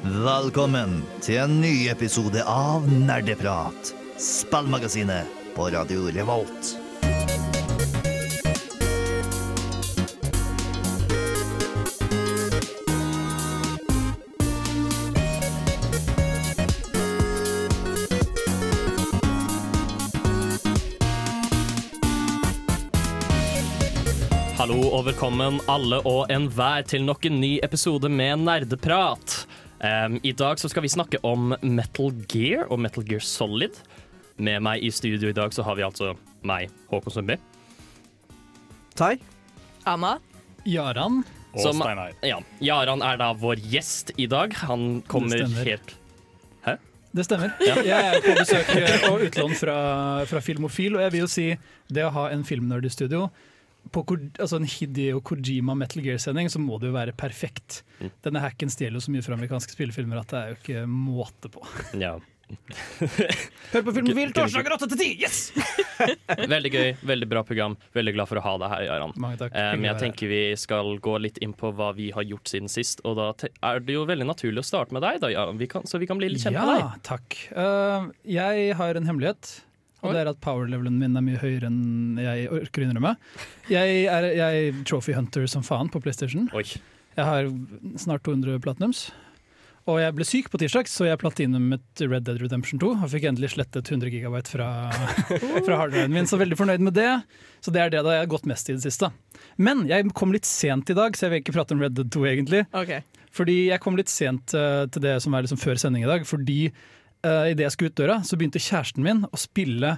Velkommen til en ny episode av Nerdeprat. Spillmagasinet på Radio Revolt. Hallo og velkommen alle og enhver til nok en ny episode med Nerdeprat. Em, I dag så skal vi snakke om Metal Gear og Metal Gear Solid. Med meg i studio i dag så har vi altså meg, Håkon Sundby. Tai? Anna? Jaran. Og Som- Steinar. Ja, Jaran er da vår gjest i dag. Han kommer helt Det stemmer. Jeg er på besøk eh, og utlån fra, fra Filmofil, og jeg vil jo si det å ha en filmnerd i studio på altså en Hideo Kojima Metal Gear-sending, så må det jo være perfekt. Mm. Denne hacken stjeler jo så mye fra amerikanske spillefilmer at det er jo ikke måte på. Ja. Hør på Filmofil torsdager 8 til 10! Yes! Veldig gøy, veldig bra program. Veldig glad for å ha deg her, Jaran. Mange takk. Um, jeg tenker vi skal gå litt inn på hva vi har gjort siden sist. Og da er det jo veldig naturlig å starte med deg, da, Jaran. Så vi kan bli litt kjent ja, med deg. takk. Uh, jeg har en hemmelighet. Og det er at power-levelen min er mye høyere enn jeg orker å innrømme. Jeg er jeg er trophy hunter som faen på PlayStation. Oi. Jeg har snart 200 platinums. Og jeg ble syk på tirsdag, så jeg platinumet Red Dead Redemption 2. Og fikk endelig slettet 100 gigabyte fra, fra hardwaren min, så veldig fornøyd med det. Så det er det da jeg har gått mest i det siste. Men jeg kom litt sent i dag, så jeg vil ikke prate om Red Dead 2 egentlig. Okay. Fordi jeg kom litt sent eh, til det som er liksom før sending i dag. Fordi uh, idet jeg skulle ut døra, så begynte kjæresten min å spille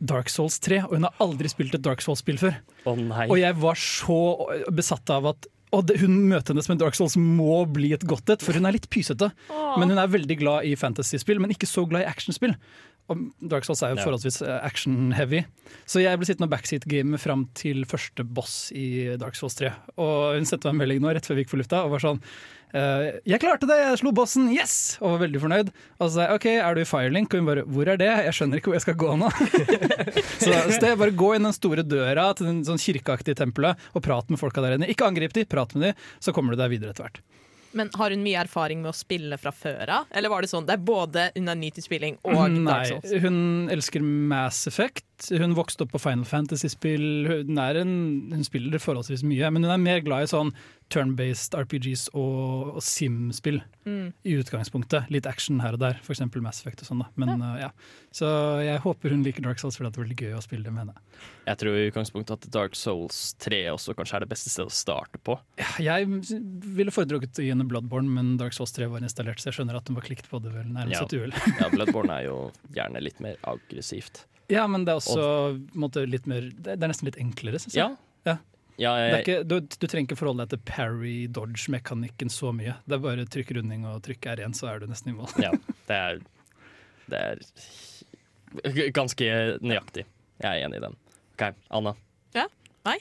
Dark Souls 3. Og hun har aldri spilt et Dark Souls-spill før. Å nei. Og jeg var så besatt av at og det, hun møter henne som en Dark Souls må bli et godt et, for hun er litt pysete. Men hun er veldig glad i fantasy-spill, men ikke så glad i actionspill. Og Dark Souls er jo forholdsvis eh, action-heavy. Så jeg ble sittende og backseat-game fram til første boss i Dark Souls 3. Og hun sendte meg en melding nå rett før vi gikk for lufta og var sånn Uh, 'Jeg klarte det! Jeg slo bossen! Yes!' Og var veldig fornøyd. Og så sa jeg 'OK, er du i Firelink?' Og hun bare 'Hvor er det? Jeg skjønner ikke hvor jeg skal gå nå'. Så, så det er bare gå inn den store døra til den sånn kirkeaktige tempelet og prat med folka der inne. Ikke angrip de, prat med de, så kommer du deg videre etter hvert. Men Har hun mye erfaring med å spille fra før av? Eller var det sånn, det er både hun er ny til spilling og Dark Nei, Souls? hun elsker Mass Effect. Hun vokste opp på Final Fantasy-spill. Hun, hun spiller forholdsvis mye, men hun er mer glad i sånn turn-based RPGs og, og Sim-spill Mm. i utgangspunktet. Litt action her og der, f.eks. Mass Effect og sånn. Men ja. uh, ja. Så jeg håper hun liker Dark Souls, for det er veldig gøy å spille det med henne. Jeg tror i utgangspunktet at Dark Souls 3 også kanskje er det beste stedet å starte på. Ja, Jeg ville foretrukket å gi henne Bloodborne, men Dark Souls 3 var installert, så jeg skjønner at hun var klikt på det vel nærmest Ja. et uhell. Ja, Bloodborne er jo gjerne litt mer aggressivt. Ja, men det er også og, måte, litt mer Det det er nesten litt enklere, syns jeg. Ja. Ja. Ja, Det er jeg, ikke, du, du trenger ikke forholde deg til parry-dodge-mekanikken så mye. Det er bare trykk runding og trykk R1, så er du nesten i mål. ja, det er Det er ganske nøyaktig. Jeg er enig i den. OK, Anna. Ja, nei.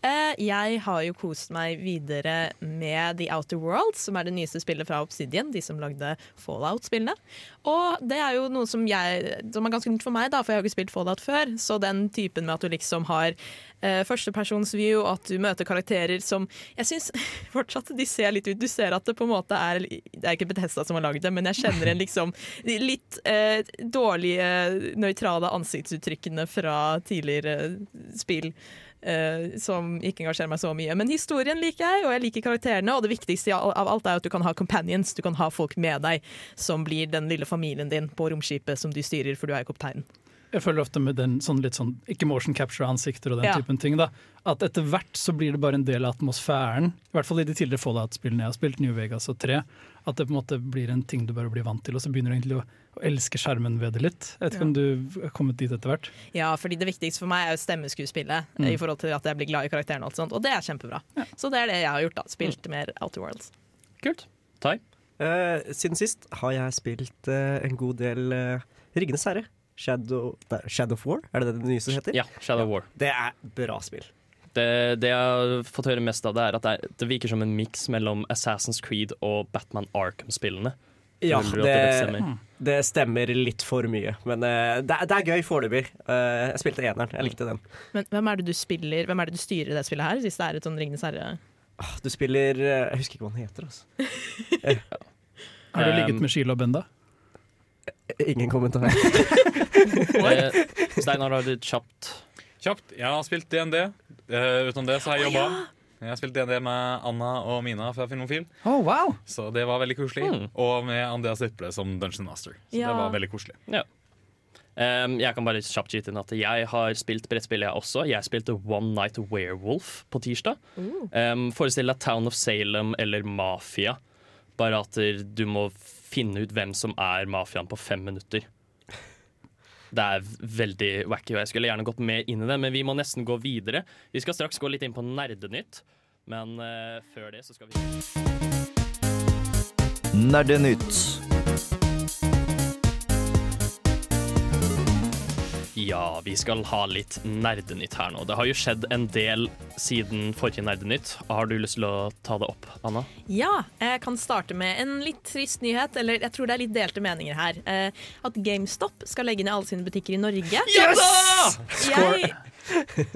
Uh, jeg har jo kost meg videre med The Outer Worlds, som er det nyeste spillet fra Obsidian, de som lagde Fallout-spillene. Og det er jo noe som, jeg, som er ganske nytt for meg, da, for jeg har ikke spilt Fallout før. Så den typen med at du liksom har eh, førstepersonsview, at du møter karakterer som Jeg syns fortsatt de ser litt ut. Du ser at det på en måte er Det er ikke Bethesda som har lagd det, men jeg kjenner en liksom litt eh, dårlige, nøytrale ansiktsuttrykkene fra tidligere spill. Uh, som ikke engasjerer meg så mye. Men historien liker jeg, og jeg liker karakterene. Og det viktigste av alt er at du kan ha companions, du kan ha folk med deg som blir den lille familien din på romskipet som du styrer, for du er kapteinen. Jeg føler ofte med den sånn litt sånn ikke motion capture-ansikter og den Ja. typen ting, da, at etter hvert så blir det bare en del av atmosfæren. I hvert fall i de tidligere Fallout-spillene jeg har spilt, New Vegas og 3. At det på en måte blir en ting du bare blir vant til, og så begynner du egentlig å, å elske skjermen ved det litt. Jeg vet ikke Ja. om du har kommet dit etter hvert. Ja, fordi det viktigste for meg er jo stemmeskuespillet, Mm. i forhold til at jeg blir glad i karakteren, og alt sånt, og det er kjempebra. Så det er det jeg har gjort, da. Spilt Mm. mer Outer Worlds. Kult. Tai? Uh, siden sist har jeg spilt uh, en god del uh, Ringenes herre. Shadow, Shadow of War, er det det det nyeste heter? Ja, Shadow War. Det er bra spill. Det, det jeg har fått høre mest av, det er at det, er, det virker som en miks mellom Assassin's Creed og Batman Arkham-spillene. Ja, det det, stemmer? det stemmer litt for mye. Men uh, det, er, det er gøy foreløpig. Uh, jeg spilte eneren, jeg likte den. Men hvem er det du spiller Hvem er det du styrer i det spillet her, hvis det er et sånn Ringenes herre? Ah, Du spiller uh, Jeg husker ikke hva den heter. Altså. Har du Um, ligget med Sheila Benda? Ingen kommentar. Eh, Steinar, har du kjapt Kjapt. Jeg har spilt DND. Uh, utenom det så har jeg jobba. Jeg har spilt DND med Anna og Mina fra Filmofil, Oh, wow! så det var veldig koselig. Mm. Og med Andreas Liple som Dungeon Master. Så Ja. det var veldig koselig. Um, jeg kan bare kjapt skyte inn at jeg har spilt brettspill, jeg også. Jeg spilte One Night Werewolf på tirsdag. Um, Forestill deg Town of Salem eller Mafia. Bare at du må finne ut hvem som er mafiaen på fem minutter. Det er veldig wacky, og jeg skulle gjerne gått mer inn i det, men vi må nesten gå videre. Vi skal straks gå litt inn på Nerdenytt, men uh, før det så skal vi Nerdenytt. Ja, vi skal ha litt nerdenytt her nå. Det har jo skjedd en del siden forrige Nerdenytt. Har du lyst til å ta det opp, Anna? Ja, jeg kan starte med en litt trist nyhet, eller jeg tror det er litt delte meninger her. Eh, at GameStop skal legge ned alle sine butikker i Norge. Jeg,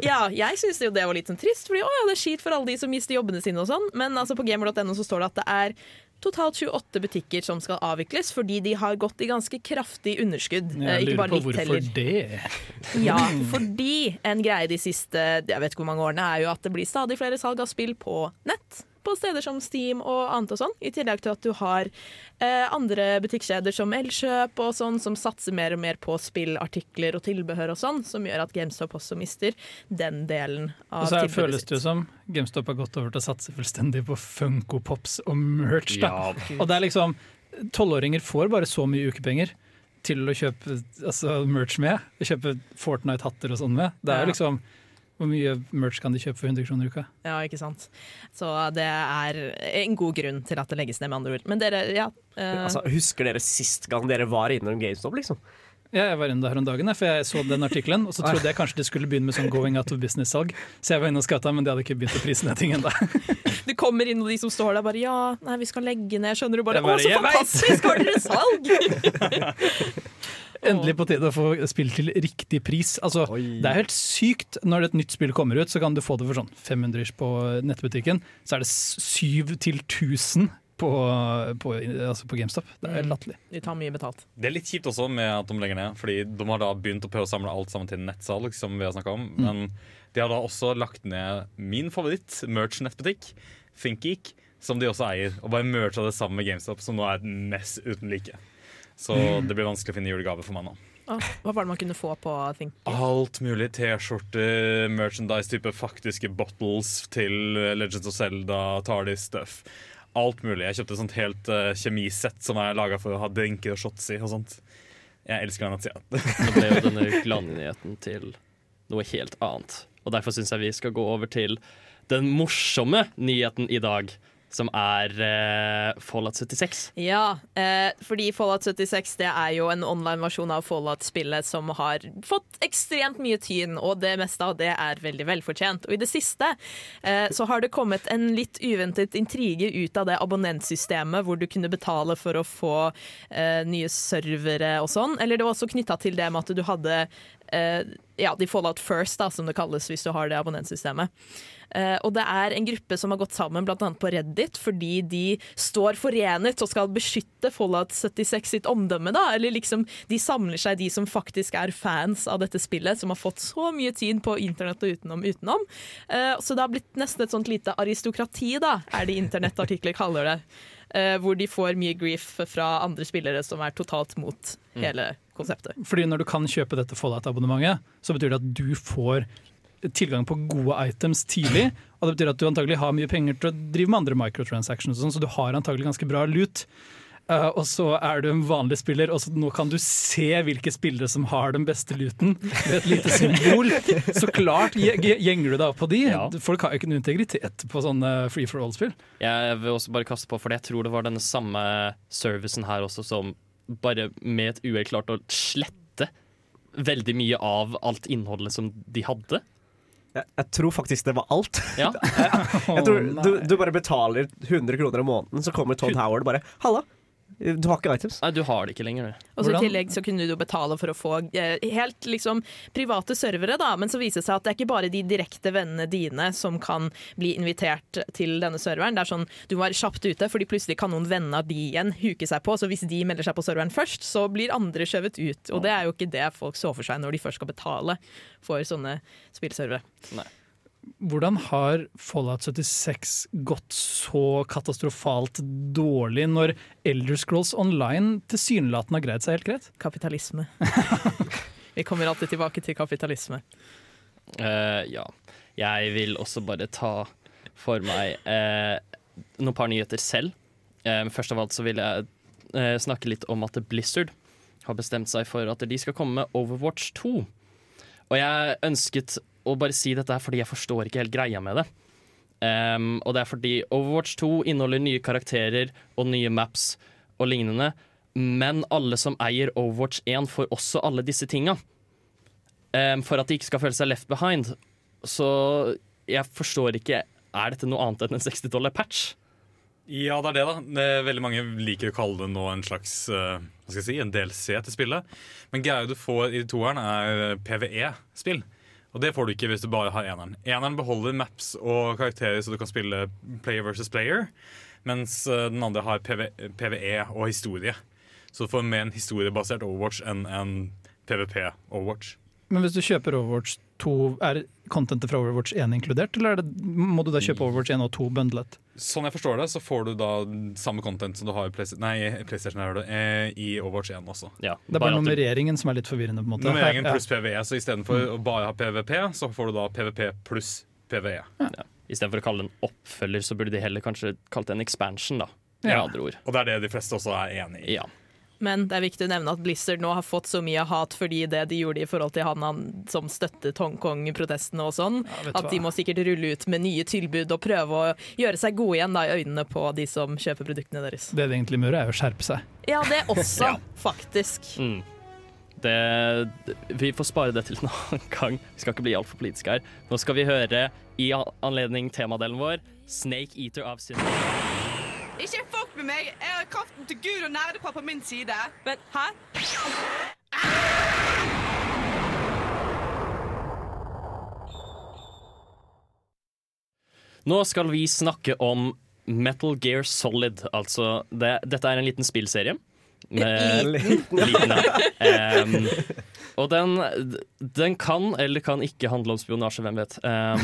ja, jeg syns jo det var litt sånn trist, Fordi å, ja, det er skit for alle de som mister jobbene sine og sånn. Men altså, på gamer.no så står det at det er totalt 28 butikker som skal avvikles fordi de har gått i ganske kraftig underskudd. Eh, Jeg lurer på hvorfor heller. det. Ja, fordi en greie de siste jeg vet ikke hvor mange årene er jo at det blir stadig flere salg av spill på nett. På steder som Steam og annet og sånn. I tillegg til at du har eh, andre butikkjeder som Elkjøp og sånn, som satser mer og mer på spillartikler og tilbehør og sånn, som gjør at GameStop også mister den delen Og tilbudet så Og så føles det jo som GameStop har gått over til å satse fullstendig på Funko Pops og merch. Da. Ja. Og det er liksom Tolvåringer får bare så mye ukepenger til å kjøpe altså, merch med. Kjøpe Fortnite-hatter og sånn med. Det er jo liksom Hvor mye merch kan de kjøpe for 100 kroner i uka? Ja, ikke sant. Så det er en god grunn til at det legges ned, med andre ord. Men dere, ja. Uh... Altså, husker dere sist gang dere var innom GameStop, liksom? Ja, jeg var inne der om dagen, for jeg så den artikkelen. Og så trodde jeg kanskje det skulle begynne med sånn going out of business-salg. Så jeg var inne og skatta, men de hadde ikke begynt å prise ned ting ennå. Du kommer inn, og de som står der bare Ja, nei, vi skal legge ned. Skjønner du bare, bare, Å, så fantastisk! Har dere salg? Endelig på tide å få spill til riktig pris. Altså, Oi. det er helt sykt når et nytt spill kommer ut, så kan du få det for sånn 500 ish på nettbutikken. Så er det 7 til 1000 på, på, altså på GameStop. Det er helt latterlig. De tar mye betalt. Det er litt kjipt også med at de legger ned, Fordi de har da begynt å prøve å samle alt sammen til nettsalg, som vi har snakket om. Men de har da også lagt ned min favoritt, merch-nettbutikk, ThinkGeek, som de også eier. Og bare mercha det sammen med GameStop, som nå er et mess uten like. Så det blir vanskelig å finne julegave for meg nå. Åh, hva var det man kunne få på Think? Alt mulig. T-skjorter, merchandise, type faktiske bottles til Legends of Zelda, Tardis stuff. Alt mulig. Jeg kjøpte et sånt helt uh, kjemisett som er laga for å ha drinker og shots i. og sånt. Jeg elsker den nettsida. Nå ble jo denne gladnyheten til noe helt annet. Og derfor syns jeg vi skal gå over til den morsomme nyheten i dag, som er uh, Fallout 76. Ja, uh, fordi Fallout 76 det er jo en online-versjon av Fallout-spillet som har fått ekstremt mye tyn, og det meste av det er veldig velfortjent. Og i det siste uh, så har det kommet en litt uventet intrige ut av det abonnentsystemet hvor du kunne betale for å få nye servere og sånn. Eller det var også knytta til det med at du hadde ja, de Fallout First, da, som det kalles hvis du har det abonnentsystemet. Uh, og det er en gruppe som har gått sammen annet på Reddit fordi de står forenet og skal beskytte Fallout 76 sitt omdømme. da, eller liksom De samler seg, de som faktisk er fans av dette spillet, som har fått så mye tid på internett og utenom. utenom. Uh, så det har blitt nesten et sånt lite aristokrati, da, er det internettartikler kaller det. Eh, hvor de får mye grief fra andre spillere som er totalt mot hele konseptet. Fordi når du kan kjøpe dette Fallout-abonnementet, så betyr det at du får tilgang på gode items tidlig. Og det betyr at du antagelig har mye penger til å drive med andre microtransactions, sånn, så du har antagelig ganske bra lut. Uh, og så er du en vanlig spiller, og så nå kan du se hvilke spillere som har den beste luten Med et lite symbol. Så klart gje- gje- gjenger du deg opp på de. Ja. Folk har jo ikke noe integritet på sånne free for all-spill. Jeg vil også bare kaste på, for jeg tror det var denne samme servicen her også som bare med et uhell klarte å slette veldig mye av alt innholdet som de hadde. Jeg, jeg tror faktisk det var alt. Ja, Jeg tror du, du bare betaler 100 kroner om måneden, så kommer Todd Howard bare 'Halla, Du har ikke items. Nei, du har det ikke lenger. du. Og så I tillegg så kunne du betale for å få eh, helt liksom private servere, da, men så viser det seg at det er ikke bare de direkte vennene dine som kan bli invitert til denne serveren. Det er sånn, Du må være kjapt ute, fordi plutselig kan noen venner av de igjen huke seg på. Så hvis de melder seg på serveren først, så blir andre skjøvet ut. Og det er jo ikke det folk så for seg når de først skal betale for sånne spillservere. Hvordan har Fallout 76 gått så katastrofalt dårlig når Elder Scrolls Online tilsynelatende har greid seg helt greit? Kapitalisme. Vi kommer alltid tilbake til kapitalisme. Uh, ja. Jeg vil også bare ta for meg uh, noen par nyheter selv. Uh, først av alt så vil jeg eh, snakke litt om at Blizzard har bestemt seg for at de skal komme med Overwatch 2. Og jeg ønsket å bare si dette her fordi jeg forstår ikke helt greia med det. Um, og det er fordi Overwatch 2 inneholder nye karakterer og nye maps og lignende. Men alle som eier Overwatch 1 får også alle disse tinga. Um, for at de ikke skal føle seg left behind. Så jeg forstår ikke Er dette noe annet enn en 60 dollar patch? Ja, det er det, da. Veldig mange liker å kalle det nå en slags eh, hva skal jeg si, en DLC til spillet. Men greia du får i toeren, er PVE-spill. Og det får du ikke hvis du bare har eneren. Eneren beholder maps og karakterer så du kan spille player versus player, mens eh, den andre har PV PVE og historie. Så du får mer en historiebasert Overwatch enn en PVP-Overwatch. Men hvis du kjøper Overwatch 2, er contentet fra Overwatch 1 inkludert, eller er det, må du da kjøpe Overwatch 1 og 2 bundlet? Sånn jeg forstår det, så får du da samme content som du har i PlayStation, nei, PlayStation her, eh, i Overwatch 1 også. Ja, Det er bare du- nummereringen som er litt forvirrende. på en måte. Nummeringen Ja. pluss PVE, så istedenfor å bare ha PVP, så får du da PVP pluss PVE. Ja. Ja. Istedenfor å kalle det en oppfølger, så burde de heller kanskje kalt det en expansion, da. Med Ja. andre ord. Og det er det de fleste også er enig i. Ja. Men det er viktig å nevne at Blizzard nå har fått så mye hat fordi det de gjorde i forhold til han, han som støttet Hongkong-protestene og sånn, Ja, at de må sikkert rulle ut med nye tilbud og prøve å gjøre seg gode igjen da, i øynene på de som kjøper produktene deres. Det de egentlig må gjøre, er å skjerpe seg. Ja, det også, faktisk. Mm. Det, vi får spare det til en annen gang. Vi skal ikke bli altfor politiske her. Nå skal vi høre, i anledning temadelen vår, 'Snake Eater' av Synne. Ikke folk med meg! Jeg har kraften til Gud og nerdepar på min side. Men hæ? Nå skal vi snakke om Metal Gear Solid. Altså, det, dette er en liten spillserie. Med, liten, ja. um, og den, den kan eller kan ikke handle om spionasje, hvem vet. Um,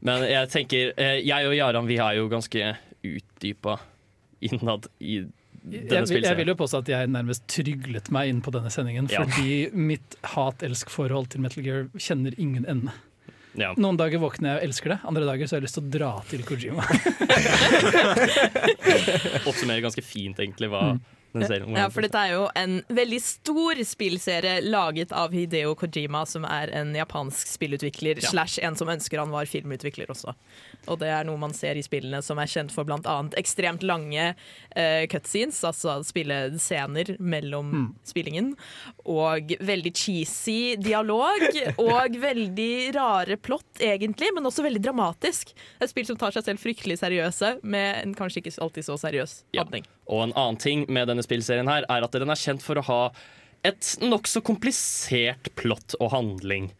men jeg tenker eh, Jeg og Jaran vi er jo ganske utdypa innad i Jeg, denne vil- jeg vil jo påstå at jeg nærmest tryglet meg inn på denne sendingen, Ja. fordi mitt hat-elsk-forhold til Metal Gear kjenner ingen ende. Ja. Noen dager våkner jeg og elsker det, andre dager så har jeg lyst til å dra til Kojima. Oppsummerer ganske fint, egentlig, hva serien Ja, for dette er jo en veldig stor spillserie laget av Hideo Kojima, som er en japansk spillutvikler, slash en som ønsker han var filmutvikler også. Og det er noe man ser i spillene som er kjent for annet ekstremt lange uh, cutscenes, altså spillescener mellom spillingen, og veldig cheesy dialog, og veldig rare plott, egentlig, men også veldig dramatisk. Et spill som tar seg selv fryktelig seriøse, med en kanskje ikke alltid så seriøs Ja. Og en annen ting med denne spillserien her er at den er kjent for å ha et nokså komplisert plott og handling.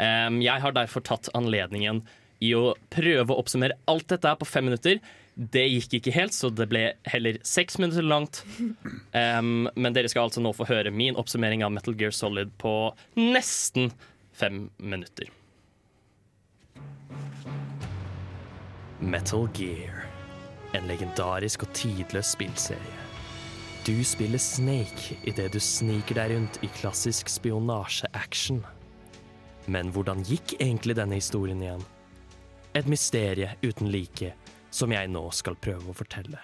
Um, jeg har derfor tatt anledningen i å prøve å oppsummere alt dette her på fem minutter. Det gikk ikke helt, så det ble heller seks minutter langt. Um, men dere skal altså nå få høre min oppsummering av Metal Gear Solid på nesten fem minutter. Metal Gear. En legendarisk og tidløs spillserie. Du spiller Snake idet du sniker deg rundt i klassisk spionasje-action. Men hvordan gikk egentlig denne historien igjen? Et mysterie uten like, som jeg nå skal prøve å fortelle.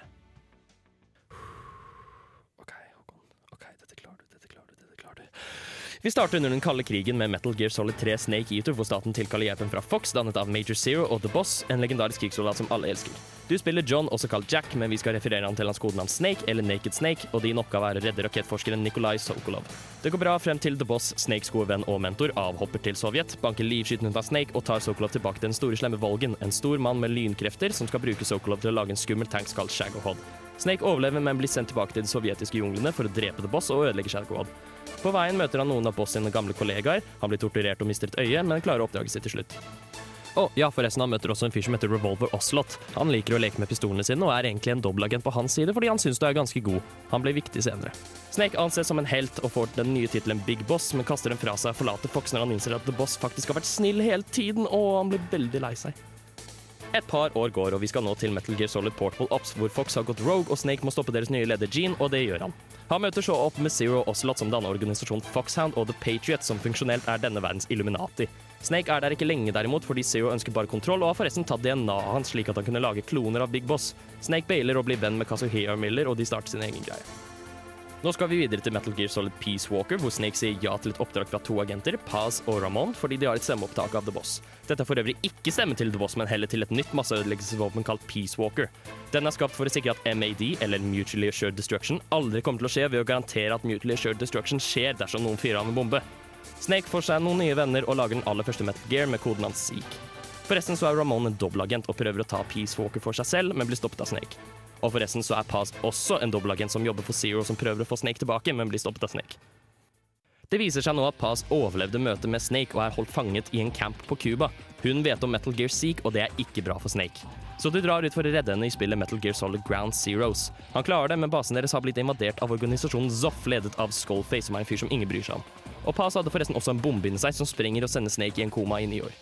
Vi starter under den kalde krigen med Metal Gear Solid 3 Snake Eater, hvor staten tilkaller hjelpen fra Fox, dannet av Major Zero og The Boss, en legendarisk krigssoldat som alle elsker. Du spiller John, også kalt Jack, men vi skal referere han til hans kodenavn Snake, eller Naked Snake, og din oppgave er å redde rakettforskeren Nikolai Sokolov. Det går bra frem til The Boss, Snakes gode venn og mentor, avhopper til Sovjet, banker livskyten ut av Snake og tar Sokolov tilbake til den store slemme Volgen, en stor mann med lynkrefter som skal bruke Sokolov til å lage en skummel tanks kalt Shagohod. Snake overlever, men blir sendt tilbake til de sovjetiske junglene for å drepe The Boss og ødelegge Shagohod. På veien møter han noen av Boss sine gamle kollegaer. Han blir torturert og mister et øye, men klarer oppdraget sitt til slutt. Å, ja, forresten, han møter også en fyr som heter Revolver Oslot. Han liker å leke med pistolene sine og er egentlig en dobbeltagent på hans side fordi han syns du er ganske god. Han blir viktig senere. Snake anses som en helt og får den nye tittelen Big Boss, men kaster den fra seg og forlater Fox når han innser at The Boss faktisk har vært snill hele tiden, og han blir veldig lei seg. Et par år går, og vi skal nå til Metal Gear Solid Portable Ops, hvor Fox har gått rogue og Snake må stoppe deres nye leder Gene, og det gjør han. Han møter så opp med Zero Ocelot som danner organisasjonen Foxhound og The Patriot, som funksjonelt er denne verdens Illuminati. Snake er der ikke lenge derimot, fordi Zero ønsker bare kontroll, og har forresten tatt DNA-et hans slik at han kunne lage kloner av Big Boss. Snake bailer og blir venn med Kazuhira Miller, og de starter sin egen greie. Nå skal vi videre til Metal Gear Solid Peace Walker, hvor Snake sier ja til et oppdrag fra to agenter, Paz og Ramón, fordi de har et stemmeopptak av The Boss. Dette er for øvrig ikke stemme til The Boss, men heller til et nytt masseødeleggelsesvåpen kalt Peace Walker. Den er skapt for å sikre at MAD, eller Mutually Assured Destruction, aldri kommer til å skje ved å garantere at Mutually Assured Destruction skjer dersom noen fyrer av en bombe. Snake får seg noen nye venner og lager den aller første Metal Gear med koden hans Seek. Forresten så er Ramon en dobbeltagent og prøver å ta Peace Walker for seg selv, men blir stoppet av Snake. Og forresten så er Paz også en dobbeltagent som jobber for Zero, som prøver å få Snake tilbake, men blir stoppet av Snake. Det viser seg nå at Paz overlevde møtet med Snake og er holdt fanget i en camp på Cuba. Hun vet om Metal Gear Seek, og det er ikke bra for Snake. Så du drar ut for å redde henne i spillet Metal Gear Solid Ground Zeroes. Han klarer det, men basen deres har blitt invadert av organisasjonen Zoff, ledet av Skullface, som er en fyr som ingen bryr seg om. Og Paz hadde forresten også en bombe inni seg som sprenger og sender Snake i en koma i ni år.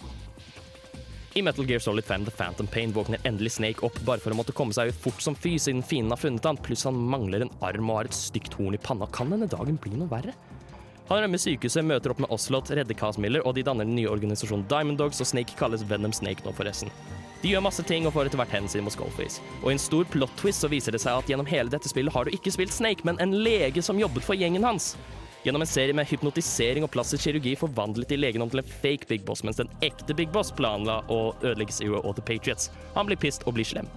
I Metal Gear Solid 5 The Phantom Pain våkner endelig Snake opp bare for å måtte komme seg ut fort som fy siden fienden har funnet han, pluss han mangler en arm og har et stygt horn i panna. Kan denne dagen bli noe verre? Han rømmer sykehuset, møter opp med Oslot, redder Kaz Miller, og de danner den nye organisasjonen Diamond Dogs, og Snake kalles Venom Snake nå, forresten. De gjør masse ting og får etter hvert hensyn mot Skullface. Og i en stor plot twist så viser det seg at gjennom hele dette spillet har du ikke spilt Snake, men en lege som jobbet for gjengen hans. Gjennom en serie med hypnotisering og plastisk kirurgi forvandlet de legen om til en fake Big Boss, mens den ekte Big Boss planla å ødelegge Zero og The Patriots. Han blir pissed og blir slem.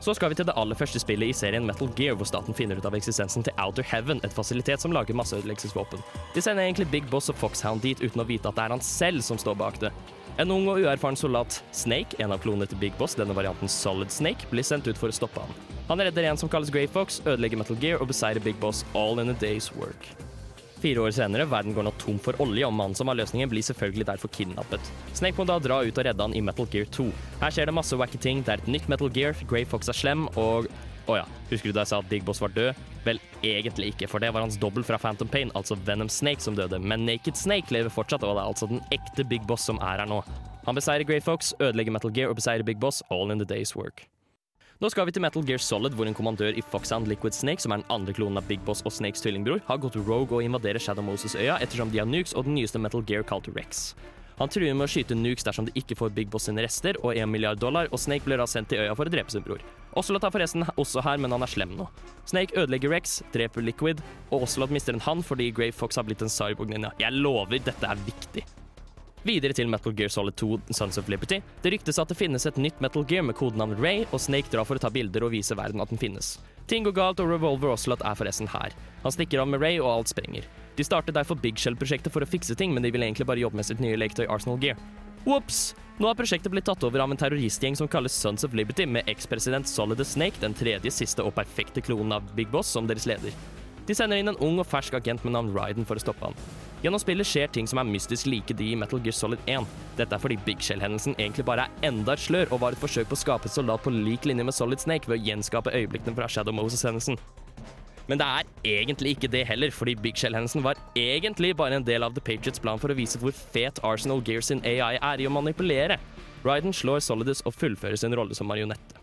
Så skal vi til det aller første spillet i serien Metal Gear, hvor staten finner ut av eksistensen til Outer Heaven, et fasilitet som lager masseødeleggelsesvåpen. De sender egentlig Big Boss og Foxhound dit uten å vite at det er han selv som står bak det. En ung og uerfaren soldat, Snake, en av klonene til Big Boss, denne varianten Solid Snake, blir sendt ut for å stoppe han. Han redder en som kalles Grey Fox, ødelegger Metal Gear og beseirer Big Boss all in a day's work. Fire år senere, verden går nå tom for olje, og mannen som har løsningen, blir selvfølgelig derfor kidnappet. Snake må da dra ut og redde han i Metal Gear 2. Her skjer det masse wacky ting. Det er et nytt Metal Gear, Grey Fox er slem, og å ja, husker du da jeg sa at Big Boss var død? Vel, egentlig ikke, for det var hans dobbel fra Phantom Pain, altså Venom Snake, som døde. Men Naked Snake lever fortsatt, og det er altså den ekte Big Boss som er her nå. Han beseirer Grey Fox, ødelegger Metal Gear og beseirer Big Boss, all in the day's work. Nå skal vi til Metal Gear Solid, hvor en kommandør i Foxhound Liquid Snake, som er den andre klonen av Big Boss og Snakes tvillingbror, har gått rogue og invaderer Shadow Moses-øya ettersom de har nukes og den nyeste Metal Gear kalt Rex. Han truer med å skyte nukes dersom de ikke får Big Boss sine rester og 1 milliard dollar, og Snake blir da sendt til øya for å drepe sin bror. Ocelot er forresten også her, men han er slem nå. Snake ødelegger Rex, dreper Liquid, og Ocelot mister en hann fordi Grey Fox har blitt en cyborg ninja. Jeg lover, dette er viktig. Videre til Metal Gear Solid 2 Sons of Liberty. Det ryktes at det finnes et nytt Metal Gear med kodenavn Ray, og Snake drar for å ta bilder og vise verden at den finnes. Ting går galt, og Revolver Ocelot er forresten her. Han stikker av med Ray, og alt sprenger. De starter derfor Big Shell-prosjektet for å fikse ting, men de vil egentlig bare jobbe med sitt nye leketøy Arsenal Gear. Ops! Nå har prosjektet blitt tatt over av en terroristgjeng som kalles Sons of Liberty, med ekspresident Solid the Snake, den tredje, siste og perfekte klonen av Big Boss, som deres leder. De sender inn en ung og fersk agent med navn Ryden for å stoppe han. Gjennom spillet skjer ting som er mystisk like de i Metal Gear Solid 1. Dette er fordi Big Shell-hendelsen egentlig bare er enda et slør, og var et forsøk på å skape et soldat på lik linje med Solid Snake ved å gjenskape øyeblikkene fra Shadow Moses-hendelsen. Men det er egentlig ikke det heller, fordi Big Shell-hendelsen var egentlig bare en del av The Patriots plan for å vise hvor fet Arsenal Gear sin AI er i å manipulere. Ryden slår Solidus og fullfører sin rolle som marionette.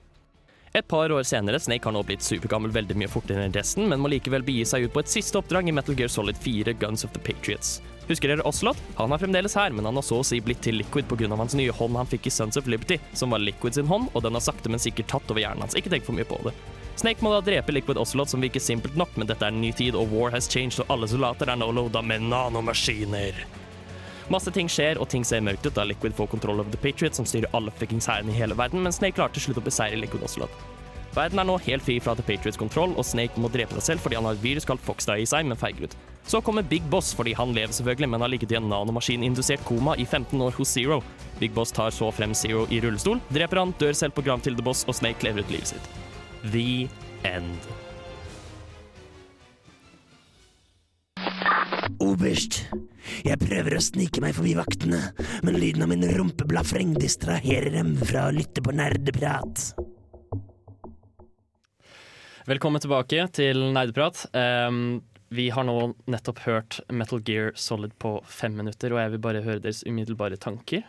Et par år senere, Snake har nå blitt supergammel veldig mye fortere enn resten, men må likevel begi seg ut på et siste oppdrag i Metal Gear Solid 4 Guns of the Patriots. Husker dere Oslot? Han er fremdeles her, men han har så å si blitt til Liquid pga. hans nye hånd han fikk i Sons of Liberty, som var Liquid sin hånd, og den har sakte, men sikkert tatt over hjernen hans. Ikke tenk for mye på det. Snake må da drepe Liquid Oslot, som virker simpelt nok, men dette er en ny tid, og war has changed, og alle soldater er nå loada med nanomaskiner. Masse ting skjer, og ting ser mørkt ut da Liquid får kontroll over The Patriot, som styrer alle fuckings hærene i hele verden, men Snake klarer til slutt å beseire Liquid Ocelot. Verden er nå helt fri fra The Patriots kontroll, og Snake må drepe seg selv fordi han har et virus kalt Foxdie i seg, men feiger ut. Så kommer Big Boss fordi han lever selvfølgelig, men har ligget i en nanomaskin-indusert koma i 15 år hos Zero. Big Boss tar så frem Zero i rullestol, dreper han, dør selv på graven til The Boss, og Snake lever ut livet sitt. The End. Oberst, jeg prøver å snike meg forbi vaktene, men lyden av min rumpeblafreng distraherer dem fra å lytte på nerdeprat. Velkommen tilbake til Nerdeprat. Um, vi har nå nettopp hørt Metal Gear Solid på fem minutter, og jeg vil bare høre deres umiddelbare tanker.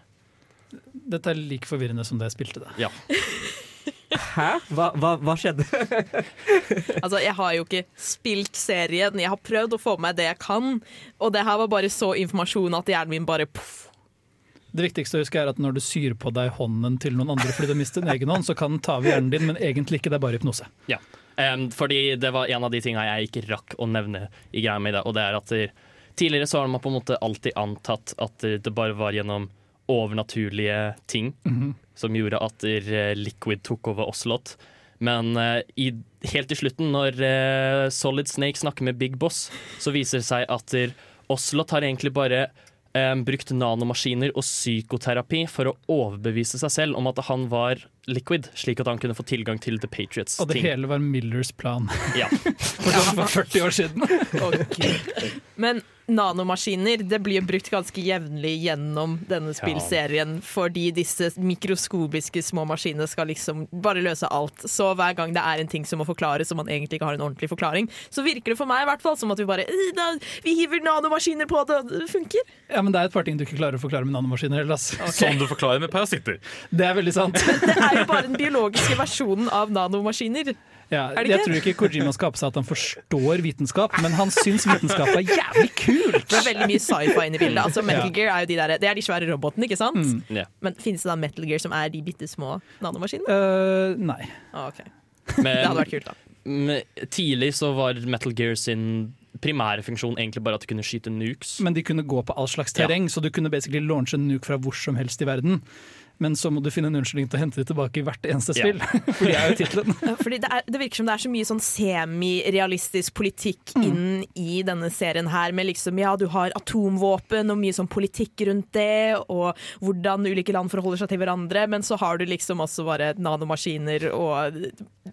Dette er like forvirrende som da jeg spilte det. Ja. Hæ? Hva, hva, hva skjedde? Altså, jeg har jo ikke spilt serien, jeg har prøvd å få med meg det jeg kan, og det her var bare så informasjon at hjernen min bare poff. Det viktigste å huske er at når du syr på deg hånden til noen andre fordi du mister en egen hånd, så kan den ta over hjernen din, men egentlig ikke, det er bare hypnose. Ja. Um, fordi det var en av de tinga jeg ikke rakk å nevne i greia mi, og det er at der, tidligere så har man på en måte alltid antatt at det bare var gjennom overnaturlige ting som gjorde at eh, Liquid tok over Oslot. Men eh, i, helt til slutten, når eh, Solid Snake snakker med Big Boss, så viser det seg at Oslot har egentlig bare brukt nanomaskiner og psykoterapi for å overbevise seg selv om at han var Liquid, slik at han kunne få tilgang til The Patriots. Og det ting. hele var Millers plan Ja. for for 40 år siden. Men nanomaskiner det blir jo brukt ganske jevnlig gjennom denne spillserien, fordi disse mikroskopiske små maskinene skal liksom bare løse alt. Så hver gang det er en ting som må forklares, og man egentlig ikke har en ordentlig forklaring, så virker det for meg i hvert fall som at vi bare «Øh, da, Vi hiver nanomaskiner på det, og det funker. Ja, men det er et par ting du ikke klarer å forklare med nanomaskiner heller. okay. Som du forklarer med parasitter. Det er veldig sant. Det er jo bare den biologiske versjonen av nanomaskiner. Ja, Er det jeg tror ikke Kojima skal ha på seg at han forstår vitenskap, men han syns vitenskap er jævlig kult! Det er veldig mye sci-fi inne i bildet. Altså, Metal Ja. Gear er jo de der, det er de svære robotene, ikke sant? Mm. yeah. Men finnes det da Metal Gear som er de bitte små nanomaskinene? Uh, nei. Ah, okay. Men, Det hadde vært kult, da. men tidlig så var Metal Gear sin primære funksjon egentlig bare at de kunne skyte nukes. Men de kunne gå på all slags terreng, så du kunne basically launche en nuke fra hvor som helst i verden. Men så må du finne en unnskyldning til å hente det tilbake i hvert eneste Ja. spill. For det er jo tittelen. Fordi det, er, det virker som det er så mye sånn semirealistisk politikk Mm. inn i denne serien her. Med liksom, ja, du har atomvåpen og mye sånn politikk rundt det, og hvordan ulike land forholder seg til hverandre. Men så har du liksom også bare nanomaskiner og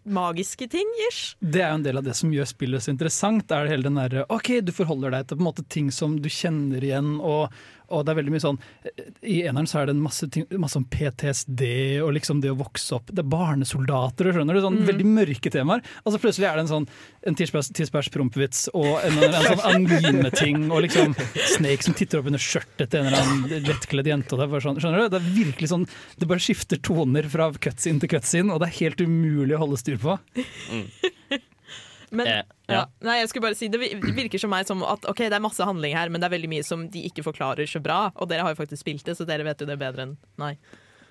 magiske ting, ish. Det er jo en del av det som gjør spillet så interessant. Er det hele den derre OK, du forholder deg til på en måte ting som du kjenner igjen, og, og det er veldig mye sånn I eneren så er det en masse, ting, masse om PTSD og liksom det å vokse opp Det er barnesoldater og skjønner du, sånn veldig mørke temaer. Og så plutselig er det en sånn en tirsbærs prompevits og en, en, sånn anime-ting, og liksom Snake som titter opp under skjørtet til en eller annen lettkledd jente. Og det er bare sånn, skjønner du? Det er virkelig sånn Det bare skifter toner fra cutscene til cutscene, og det er helt umulig å holde styr på. Men, Eh, ja. ja. Nei, jeg skulle bare si Det virker som meg som at ok, det er masse handling her, men det er veldig mye som de ikke forklarer så bra. Og dere har jo faktisk spilt det, så dere vet jo det bedre enn nei.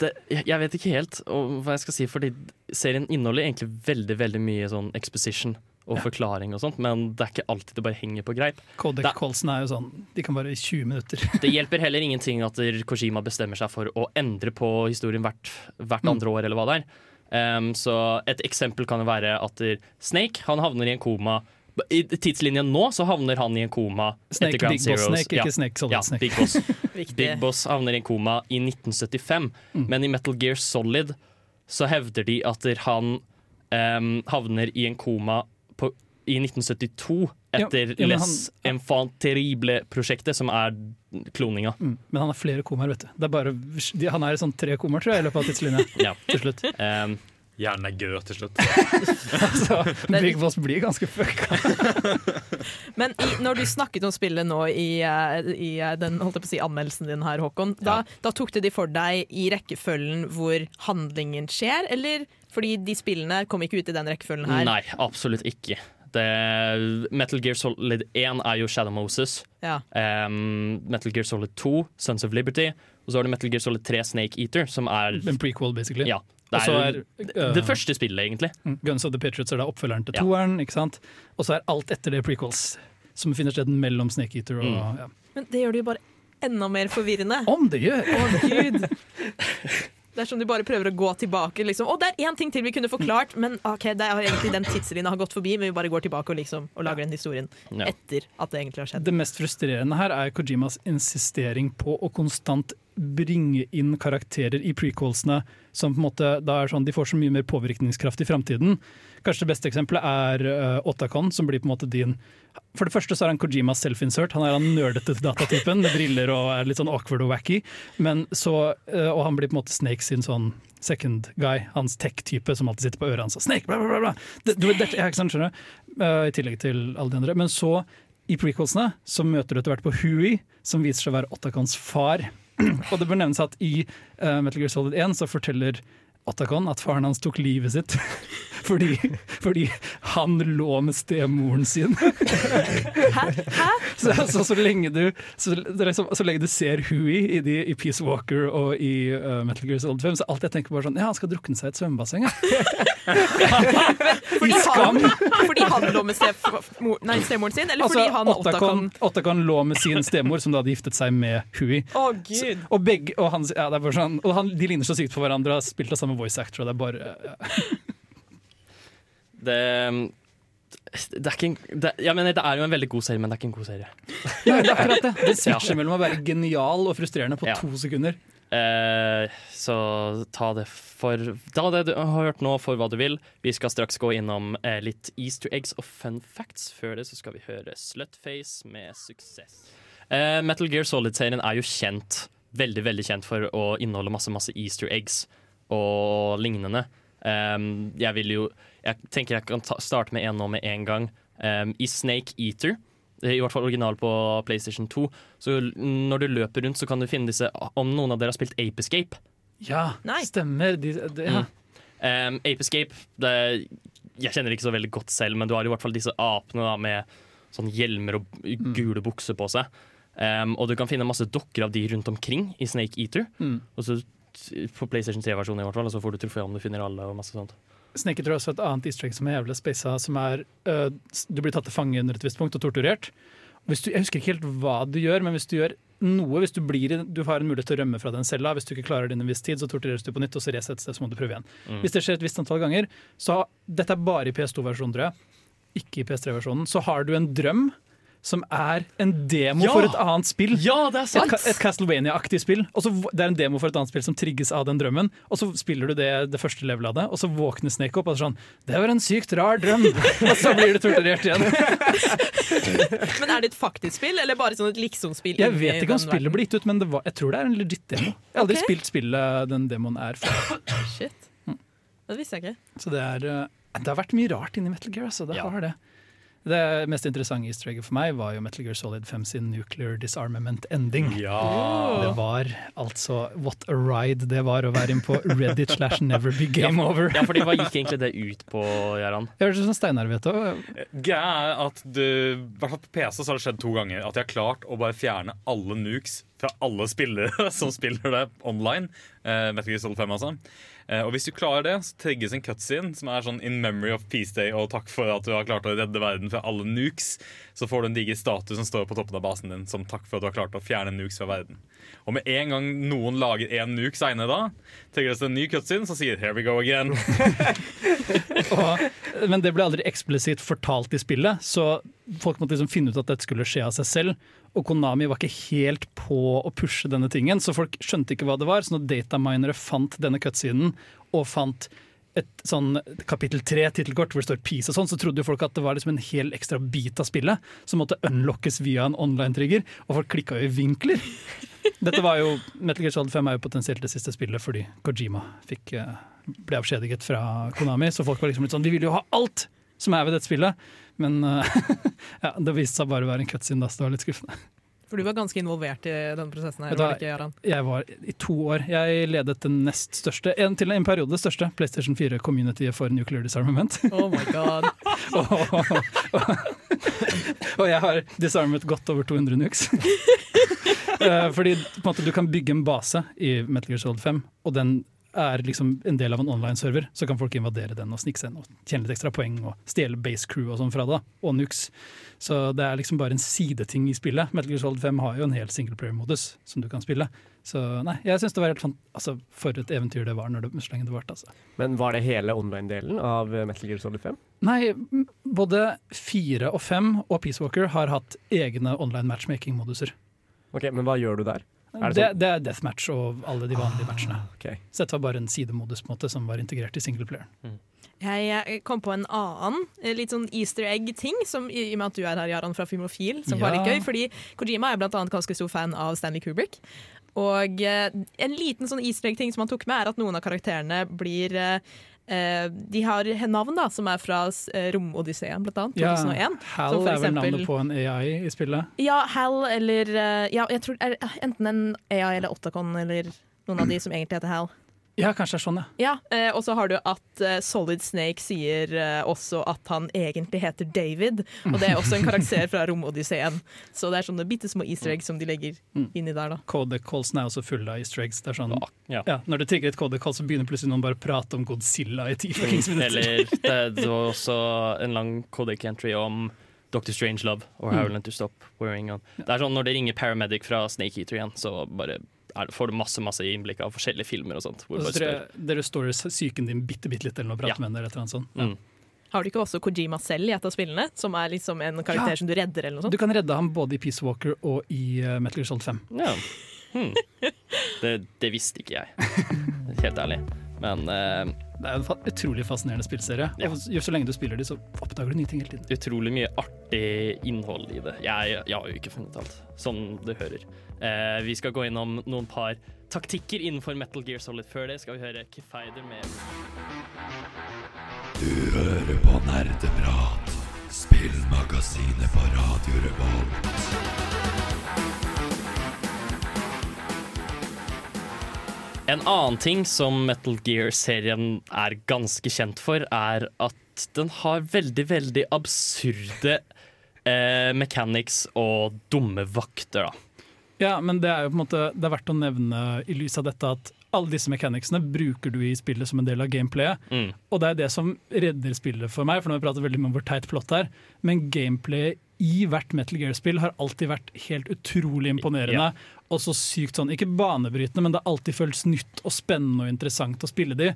det, jeg vet ikke helt hva jeg skal si, fordi serien inneholder egentlig veldig veldig mye sånn exposition og forklaring og sånt, men det er ikke alltid det bare henger på greip. Kodek Kolsen er jo sånn De kan bare i 20 minutter. Det hjelper heller ingenting at Koshima Kojima bestemmer seg for å endre på historien hvert, hvert Mm. andre år, eller hva det er. Um, så et eksempel kan jo være at Snake han havner i en koma. I tidslinjen nå så havner han i en koma Snake, Big Boss Snake, ikke ja. Snake Solid Ja, Snake. Big Boss. Big Boss havner i en koma i 1975, Mm. men i Metal Gear Solid så hevder de at han um, havner i en koma på, i 1972 etter ja, men Les Enfant Terrible-prosjektet, som er kloninga. Mm, men han har flere komaer, vet du. Det er bare, de, han er i sånn tre komaer, tror jeg, i løpet av tidslinja. Ja. til slutt. Um, Hjernen er gøy, til slutt. altså, Big Boss blir ganske fucka. Men i, når du snakket om spillet nå i, eh, i eh, den holdt jeg på å si, anmeldelsen din her, Håkon, da, da tok du de for deg i rekkefølgen hvor handlingen skjer, eller? Fordi de spillene kom ikke ut i den rekkefølgen her. nei, absolutt ikke. Det, Metal Gear Solid 1 er jo Shadow Moses. Ja. Um, Metal Gear Solid 2, Sons of Liberty. Og så har du Metal Gear Solid 3, Snake Eater, som er En prequel, basically. Ja. Det er, er, uh, det uh, første spillet, egentlig. Mm, Guns of the Patriots er da oppfølgeren til Ja. toeren, ikke sant? Og så er alt etter det prequels, som finner sted mellom Snake Eater og Mm. ja. Men det gjør det jo bare enda mer forvirrende. Om det gjør! Å, gud! Det er som de bare prøver å gå tilbake. Liksom. Og det er én ting til vi kunne forklart, men ok, det er egentlig den tidslinja har gått forbi. Men vi bare går tilbake og, liksom, og lager den historien Ja. etter at det egentlig har skjedd. Det mest frustrerende her er Kojimas insistering på å konstant bringe inn karakterer i prequelsene som på en måte da er sånn, de får så mye mer påvirkningskraft i framtiden. Kanskje det beste eksempelet er uh, Otakon, som blir på en måte din For det første så er han Kojimas self-insert. Han er den nerdete datatypen med briller og er litt sånn awkward og wacky. Men så, uh, og han blir på en måte Snake sin sånn second guy, hans tech-type som alltid sitter på øret hans og Snake, bla, bla, bla. bla. Det, du, det, jeg, sant, skjønner du? Uh, I tillegg til alle de andre. Men så, i prequelsene, så møter du etter hvert på Hui, som viser seg å være Otakons far. Og det bør nevnes at i uh, Metal Gear Solid 1 så forteller Otakon at faren hans tok livet sitt fordi, fordi han lå med stemoren sin. Hæ? Hæ? Så, så, så, lenge du, så, liksom, så lenge du ser Huey i, de, i Peace Walker og i uh, Metal Gear Solid 5, så alt jeg tenker bare sånn Ja, han skal drukne seg i et svømmebasseng, ja. Fordi han, fordi han lå med nei, stemoren sin, eller fordi han Altså, Otakon, Otakon lå med sin stemor, som da hadde giftet seg med. Å, Så, gud. og begge, og han, ja, det er bare sånn, og han, de ligner så sykt på hverandre og har spilt av samme voice actor. Det er bare. Det, det er en, det, mener, det er jo en veldig god serie, men det er ikke en god serie. Ja, det er akkurat det. Det switcher mellom å være genial og frustrerende på Ja. to sekunder. Eh, så ta det for Ta det du har hørt nå, for hva du vil. Vi skal straks gå innom eh, litt easter eggs og fun facts. Før det så skal vi høre Slutface med suksess. Eh, Metal Gear Solid-serien er jo kjent, veldig veldig kjent for å inneholde masse masse easter eggs og lignende. Um, jeg vil jo Jeg tenker jeg kan ta, starte med en nå med en gang. Um, I Snake Eater, i hvert fall original på PlayStation 2, så når du løper rundt, så kan du finne disse Om noen av dere har spilt Ape Escape? Ja, Nei. stemmer. De, de, ja. Um, Ape Escape det, Jeg kjenner ikke så veldig godt selv, men du har i hvert fall disse apene da, med sånn hjelmer og gule bukser på seg. Um, og du kan finne masse dokker av de rundt omkring i Snake Eater. Mm. Og så på PlayStation 3-versjonen i hvert fall, og så får du trofé om du finner alle. og masse sånt jeg også et annet easter egg som er jævlig spesa som er uh, Du blir tatt til fange under et visst punkt og torturert. Du, jeg husker ikke helt hva du gjør, men hvis du gjør noe, hvis du, blir, du har en mulighet til å rømme fra den cella, hvis du ikke klarer det innen en viss tid, så tortureres du på nytt, og så resettes det, så må du prøve igjen. Mm. Hvis det skjer et visst antall ganger, så Dette er bare i PS2-versjonen, tror jeg. Ikke i PS3-versjonen. Så har du en drøm som er en demo Ja! for et annet spill. Ja, det er Et, et Castlevania-aktig spill. Og så Det er en demo for et annet spill som trigges av den drømmen. Og så spiller du det, det første levelet av det, og så våkner Snake opp og er sånn Det var en sykt rar drøm! og så blir du torturert igjen. Men er det et faktisk spill, eller bare sånn et liksom-spill? Jeg vet ikke om spillet verden? ble gitt ut, men det var, jeg tror det er en legit demo. Jeg har aldri okay. spilt spillet den demoen er fra. Shit. Det visste jeg ikke. Så det er eh, Det har vært mye rart inni Metal Gear. Altså. Det Ja. har det. Det mest interessante easter egget for meg var jo Metal Gear Solid 5 sin nuclear disarmament ending. Ja. Det var altså What a ride det var å være inn på Reddit slash never be game over. Ja, fordi Hva gikk egentlig det ut på, Gøran? Jeg ut sånn Steinar vet det. Greia er at du, i på PC så har det skjedd to ganger at jeg har klart å bare fjerne alle nukes fra alle spillere som spiller det online. Eh, Metal Gear Solid 5 altså. Eh, og hvis du klarer det, så trigges en cutscene som er sånn in memory of peace day, og takk for at du har klart å redde verden fra alle nukes. Så får du en diger statue som står på toppen av basen din som takk for at du har klart å fjerne nukes fra verden. Og med en gang noen lager en nuke seinere da, trigges det en ny cutscene som sier 'here we go again'. Og, men det ble aldri eksplisitt fortalt i spillet, så folk måtte liksom finne ut at dette skulle skje av seg selv. Og Konami var ikke helt på å pushe denne tingen, så folk skjønte ikke hva det var. Så når dataminere fant denne cutsiden og fant et sånn kapittel tre tittelkort hvor det står Peace og sånn, så trodde jo folk at det var liksom en hel ekstra bit av spillet som måtte unlockes via en online-trigger, og folk klikka jo i vinkler. Dette var jo, Metal Gear Solid 5 er jo potensielt det siste spillet fordi Kojima fikk, eh, ble avskjediget fra Konami, så folk var liksom litt sånn Vi vil jo ha alt som er ved dette spillet! Men eh, ja, det viste seg bare å være en cutscene, da, så det var litt skuffende. For du var ganske involvert i denne prosessen her, da, var det ikke, Jaran? Jeg var i to år. Jeg ledet den nest største, en, til en periode største, PlayStation 4-communityet for nuclear disarmament. Oh my god. og, og jeg har disarmet godt over 200 nukes. Eh, Fordi måte, du kan bygge en base i Metal Gear Solid 5, og den er liksom en del av en online-server. Så kan folk invadere den og snike seg inn og tjene litt ekstra poeng og stjele base crew og sånn fra det, og Nux. Så det er liksom bare en sideting i spillet. Metal Gear Solid 5 har jo en hel singleplayer-modus som du kan spille. Så nei, jeg syns det var helt fant altså, For et eventyr det var når det, så lenge det varte, altså. Men var det hele online-delen av eh, Metal Gear Solid 5? Nei, både 4 og 5 og Peace Walker har hatt egne online matchmaking-moduser. Ok, Men hva gjør du der? Er det Det, sånn? det er deathmatch og alle de vanlige matchene. Okay. Så dette var bare en sidemodus på en måte som var integrert i singleplayeren. Mm. jeg kom på en annen eh, litt sånn easter egg-ting, i i og med at du er her, Jaran, fra Filmofil, som var litt gøy. Fordi Kojima er blant annet ganske stor fan av Stanley Kubrick. Og eh, en liten sånn easter egg-ting som han tok med, er at noen av karakterene blir eh, De har navn da, som er fra eh, Romodysseen, blant annet. 2001. Hal Som for er vel navnet på en AI i spillet. Ja, Hal eller eh, Ja, jeg tror er, enten en AI eller Otacon eller noen av de som egentlig heter Hal. Ja, kanskje det er sånn, ja. Ja, eh, Og så har du at eh, Solid Snake sier eh, også at han egentlig heter David. Og det er også en karakter fra Romodysseen. Så det er sånne bitte små easter eggs som de legger Mm. inni der. da Codec-callsen er også fulle av easter eggs. Det er sånn, Ja. ja, når du trigger et codec-call, så begynner plutselig noen bare å prate om Godzilla i ti fuckings minutter. Eller det, det var også en lang codec entry om Dr. Strangelove og Howland Mm. to Stop Wearing On. Det er sånn Når det ringer paramedic fra Snake Eater igjen, så bare får du masse masse innblikk av forskjellige filmer og sånt. Hvor Og så bare tror dere står psyken din bitte, bitte litt eller noe og prater Ja. med henne. Eller noe sånt. Ja. Mm. Har du ikke også Kojima selv i et av spillene, som er liksom en karakter Ja. som du redder? eller noe Du kan redde ham både i Peace Walker og i uh, Metal Gear Solid 5. Ja. Hmm. Det, det visste ikke jeg, helt ærlig. Men eh, Det er en utrolig fascinerende spillserie. Ja. Og så lenge du spiller de, så oppdager du nye ting hele tiden. utrolig mye artig innhold i det. Jeg, jeg har jo ikke funnet alt, som du hører. Eh, vi skal gå innom noen par taktikker innenfor Metal Gear Solid. Før det skal vi høre Kefeider med Du hører på Nerdeprat, spillmagasinet på Radio Revolt. En annen ting som Metal Gear-serien er ganske kjent for, er at den har veldig, veldig absurde eh, mechanics og dumme vakter, da. Ja, men det er jo på en måte Det er verdt å nevne i lys av dette at alle disse mechanicsene bruker du i spillet som en del av gameplayet. Mm. Og det er det som redder spillet for meg, for nå har vi pratet veldig mye om hvor teit plott er. Men gameplayet i hvert Metal Gear-spill har alltid vært helt utrolig imponerende. Og så sykt sånn, ikke banebrytende, men det har alltid føltes nytt og spennende og interessant å spille de.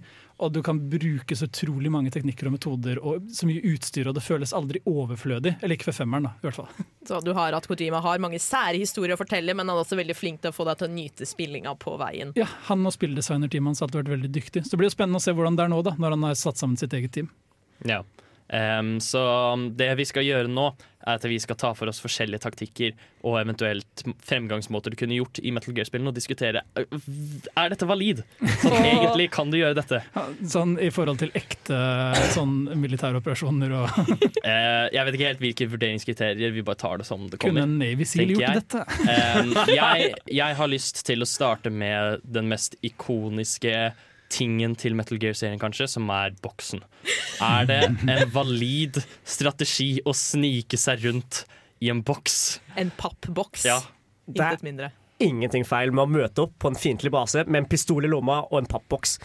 Og du kan bruke så utrolig mange teknikker og metoder og så mye utstyr, og det føles aldri overflødig. Eller ikke for femmeren, da, i hvert fall. Så du har at Kojima har mange sære historier å fortelle, men han er også veldig flink til å få deg til å nyte spillinga på veien. Ja, Han og spilldesignerteamet hans har alltid vært veldig dyktig. Så det blir jo spennende å se hvordan det er nå, da, når han har satt sammen sitt eget team. Ja. Em, så det vi skal gjøre nå, er at vi skal ta for oss forskjellige taktikker og eventuelt fremgangsmåter du kunne gjort i Metal Gear-spillene, og diskutere er dette valid. Sånn, egentlig kan du gjøre dette. Ja, Sånn i forhold til ekte sånn militæroperasjoner og uh, jeg vet ikke helt hvilke vurderingskriterier, vi bare tar det som det kommer. Kunne Navy Seal gjort jeg. dette? um, jeg, jeg har lyst til å starte med den mest ikoniske tingen til Metal Gear-serien, kanskje, som er boksen. Er det en valid strategi å snike seg rundt i en boks? En pappboks. Ja. Intet mindre. ingenting feil med å møte opp på en fiendtlig base med en pistol i lomma og en pappboks.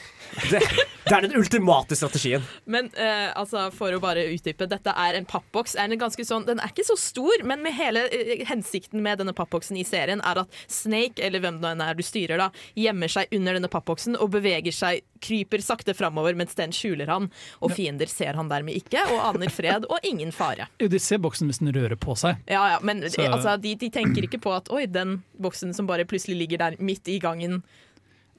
Det, det er den ultimate strategien. Men eh, altså, for å bare utdype, dette er en pappboks. Er en ganske sånn, den er ikke så stor, men med hele eh, hensikten med denne pappboksen i serien er at Snake, eller hvem det er du styrer, da, gjemmer seg under denne pappboksen og beveger seg, kryper sakte framover mens den skjuler han. Og fiender ser han dermed ikke, og aner fred og ingen fare. Jo, de ser boksen hvis den rører på seg. Ja, ja, men Så- altså, de, de tenker ikke på at oi, den boksen som bare plutselig ligger der midt i gangen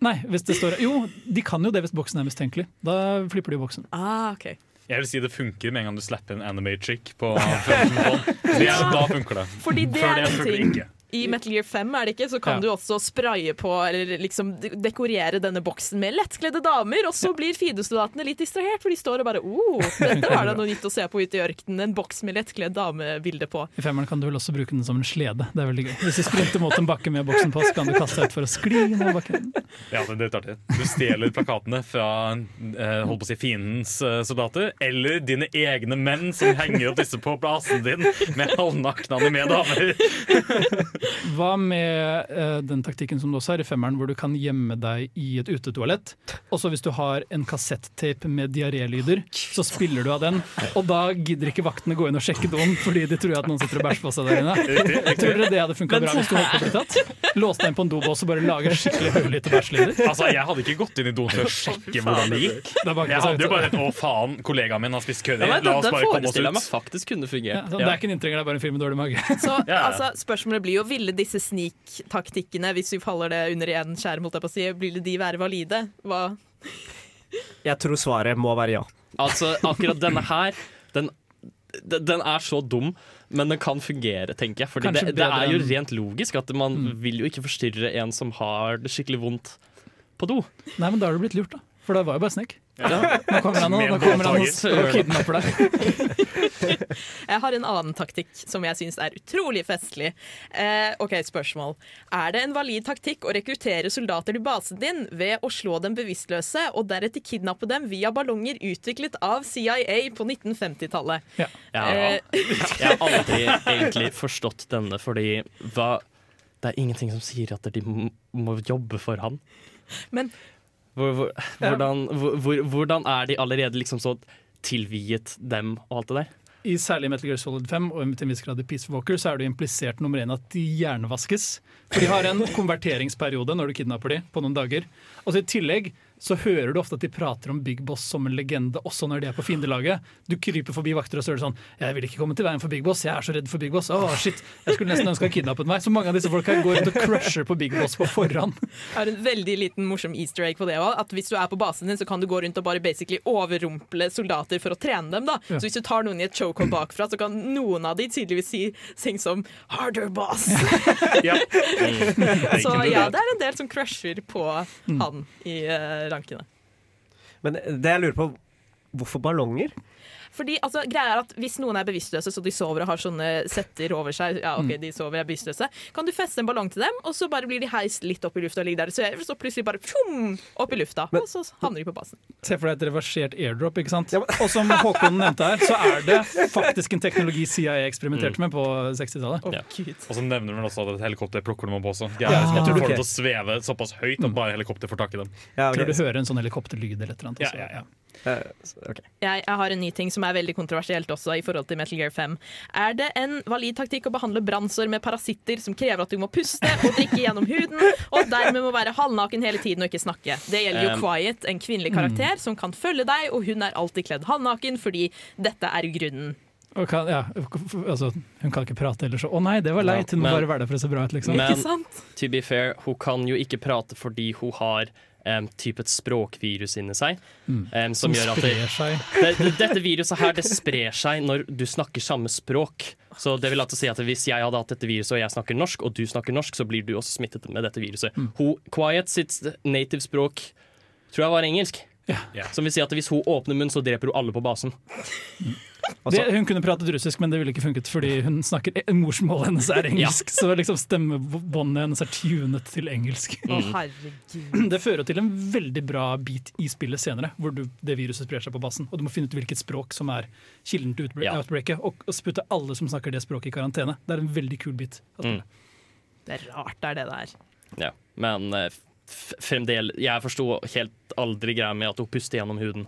Nei, hvis det står Jo, de kan jo det hvis boksen er mistenkelig. Da flipper de boksen. Ah, okay. Jeg vil si det funker med en gang du slapper en anime-trick på følelsen på den. Er- Da funker det. Fordi det Før er det en funker det ting. ikke. I Metal Gear 5 er det ikke, så kan Ja. du også spraye på eller liksom dekorere denne boksen med lettkledde damer, og så blir fiendesoldatene litt distrahert, for de står og bare oh, dette var da noe nytt å se på ute i ørkenen. En boks med lettkledd damebilde på. I femmeren kan du vel også bruke den som en slede. Det er veldig gøy. Hvis du sprinter mot en bakke med boksen på, så kan du kaste deg ut for å skli ned bakken. Ja, men det er artig. Du stjeler plakatene fra eh, holdt på å si fiendens eh, soldater, eller dine egne menn som henger opp disse på plassen din med halvnakne anime-damer. Hva med eh, den taktikken som du også har i femmeren, hvor du kan gjemme deg i et utetoalett? Og så hvis du har en kassettape med diarélyder, så spiller du av den. Og da gidder ikke vaktene gå inn og sjekke doen, fordi de tror at noen sitter og bæsjer på seg der inne. Tror dere det hadde funka bra hvis du holdt på å bli tatt? Låst deg inn på en dobås og bare lager skikkelig høylytte bæsjlyder? Altså, Jeg hadde ikke gått inn i doen for å sjekke hvordan det gikk. Det bare Jeg hadde jo bare et 'å faen, kollegaen min har spist kødder. La oss bare komme oss meg ut. faktisk kunne ja. Det er ikke en inntrenger, det er bare en fyr med dårlig mage. Så altså, spørsmålet blir jo ville disse snik-taktikkene, hvis vi faller det under én skjerm, holdt jeg på å si, ville de være valide? Hva? Jeg tror svaret må være ja. Altså, akkurat denne her, den, den den er så dum, men den kan fungere, tenker jeg. Fordi det, det er jo rent logisk at man Mm. vil jo ikke forstyrre en som har det skikkelig vondt på do. Nei, men da har du blitt lurt, da. For det var jo bare snek. Ja. Nå kommer han, og, kommer han og, kidnapper deg. Jeg har en annen taktikk som jeg syns er utrolig festlig. Eh, ok, spørsmål. Er det en valid taktikk å rekruttere soldater til basen din ved å slå dem bevisstløse og deretter kidnappe dem via ballonger utviklet av CIA på 1950-tallet? Ja. Ja. Eh, Jeg har aldri egentlig forstått denne, fordi hva Det er ingenting som sier at de må, jobbe for han. Men hvordan, hvor, hvor, hvordan er de allerede liksom så tilviet dem og alt det der? I særlig Metal Gear Solid 5 og til en viss grad i Peace Walker så er det implisert nummer én at de hjernevaskes. For de har en konverteringsperiode når du kidnapper dem på noen dager. Og så I tillegg så hører du ofte at de prater om Big Boss som en legende også når de er på fiendelaget. Du kryper forbi vakter og så er det sånn 'Jeg vil ikke komme til veien for Big Boss. Jeg er så redd for Big Boss.' Åh, shit, Jeg skulle nesten ønske han kidnappet meg. Så mange av disse folka går rundt og crusher på Big Boss på forhånd. Jeg har en veldig liten morsom easter egg på det også, at Hvis du er på basen din, så kan du gå rundt og bare basically overrumple soldater for å trene dem. da Så hvis du tar noen i et chokehold bakfra, så kan noen av de tydeligvis si ting som 'harder, boss'. så ja, det er en del som crusher på han i eh, rankene. Men det jeg lurer på, hvorfor ballonger? Fordi altså, greia er at Hvis noen er bevisstløse, så de sover og har sånne setter over seg, Ja, ok, de sover, er bevisstløse kan du feste en ballong til dem, og så bare blir de heist litt opp i lufta og ligger der Så, jeg, så plutselig bare fjom, opp i lufta, og så havner de på basen. Se for deg et reversert airdrop. ikke sant? Og som Håkon nevnte her, så er det faktisk en teknologi CIA eksperimenterte med på 60-tallet. Å, ja. Og så nevner man også at et helikopter plukker dem opp også. De Ja, som at du får det. dem til å sveve såpass høyt at bare helikopter får tak i dem. Ja, okay. tror du hører en sånn helikopterlyd eller et eller annet. Også. ja, ja. Eh, ok. Jeg, jeg har en ny ting som er veldig kontroversielt også i forhold til Metal Gear 5. Er det en valid taktikk å behandle brannsår med parasitter som krever at du må puste og drikke gjennom huden, og dermed må være halvnaken hele tiden og ikke snakke? Det gjelder jo Um, Quiet, en kvinnelig karakter som kan følge deg, og hun er alltid kledd halvnaken fordi dette er grunnen. Og kan, ja, altså, hun kan ikke prate ellers. Å nei, det var leit. Hun må bare være der for å se bra ut, liksom. Men- To be fair, hun kan jo ikke prate fordi hun har um, typ et språkvirus inni seg. Mm. Um, som, gjør at det, seg. det, Dette viruset her, det sprer seg når du snakker samme språk. Så det vil altså si at Hvis jeg hadde hatt dette viruset og jeg snakker norsk, og du snakker norsk, så blir du også smittet med dette viruset. Hun, Quiet sitt native språk tror jeg var engelsk. Ja. Ja. Som vil si at hvis hun åpner munn, så dreper hun alle på basen. Det, hun kunne pratet russisk, men det ville ikke funket fordi hun snakker morsmålet hennes er engelsk. Så liksom stemmebåndet hennes er tunet til engelsk. Å. Det fører til en veldig bra bit i spillet senere, hvor du, det viruset sprer seg på basen. Og du må finne ut hvilket språk som er kilden til utbre- Ja. outbreaket, og, og putte alle som snakker det språket i karantene. Det er en veldig kul bit. Mm. Det er rart det er det der. Ja. Men f- fremdeles Jeg forsto helt aldri greia med at hun puster gjennom huden.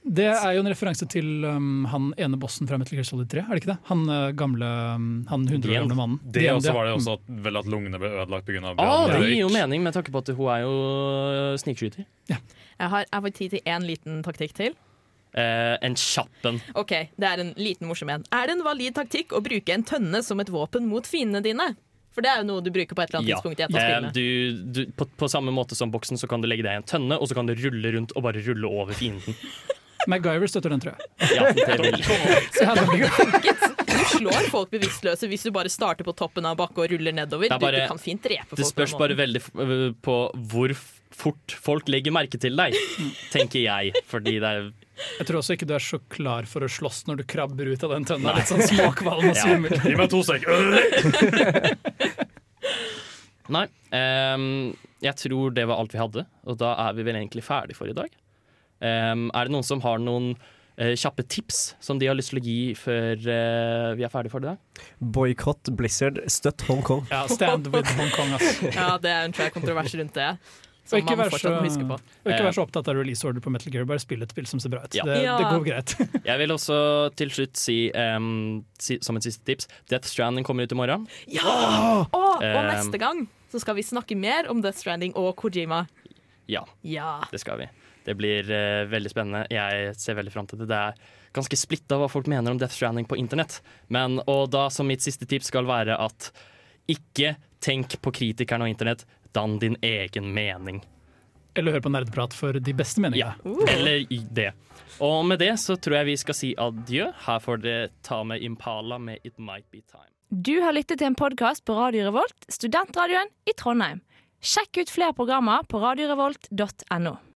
Det er jo en referanse til um, han ene bossen fra Metal Gear Solid 3, er det ikke det? Han uh, gamle, um, han 100 år gamle mannen. Det det også var det også at, vel at lungene ble ødelagt pga. Ah, det gir jo mening med tanke på at hun er jo snikskyter. Ja. Jeg har, jeg har tid til én liten taktikk til. Eh, en kjapp en. Ok, Det er en liten morsom en. Er det en valid taktikk å bruke en tønne som et våpen mot fiendene dine? For det er jo noe du bruker på et eller annet Ja. tidspunkt i et av Eh, du, du, på, på samme måte som boksen så kan du legge deg i en tønne, og så kan du rulle rundt og bare rulle over fienden. MacGyver støtter den, tror jeg. Ja, det vil. Du slår folk bevisstløse hvis du bare starter på toppen av bakken og ruller nedover. Det er bare- du, du kan fint drepe folk. Det spørs bare veldig øh, på hvor fort folk legger merke til deg, tenker jeg. Fordi det er Jeg tror også ikke du er så klar for å slåss når du krabber ut av den tønna. Litt sånn småkvalm og svimmel. Gi meg to sek. Nei. Um, jeg tror det var alt vi hadde, og da er vi vel egentlig ferdig for i dag. Um, er det noen som har noen uh, kjappe tips som de har lyst til å gi før uh, vi er ferdig for i dag? Boikott Blizzard, støtt Hongkong. Ja, stand with Hong Kong. Ja, det er en jeg, kontrovers rundt det. Og Som man fortsatt må huske så, på. og ikke vær så opptatt av release order på Metal Gear, bare spill et spill som ser bra ut. Ja. Det, Ja. det går greit. Jeg vil også til slutt si, um, si som et siste tips Death Stranding kommer ut i morgen. Ja! Og, og Um, neste gang så skal vi snakke mer om Death Stranding og Kojima. Ja, Ja. det skal vi. Det blir uh, veldig spennende. Jeg ser veldig fram til det. Det er ganske splitta hva folk mener om Death Stranding på internett. Men, og da som mitt siste tips skal være at Ikke tenk på kritikerne og internett. Dann din egen mening. Eller hør på Nerdprat for de beste meningene. Eller i det. Og med det så tror jeg vi skal si adjø. Her får dere ta med Impala med It Might Be Time. Du har lyttet til en podkast på Radio Revolt, studentradioen i Trondheim. Sjekk ut flere programmer på radiorevolt.no.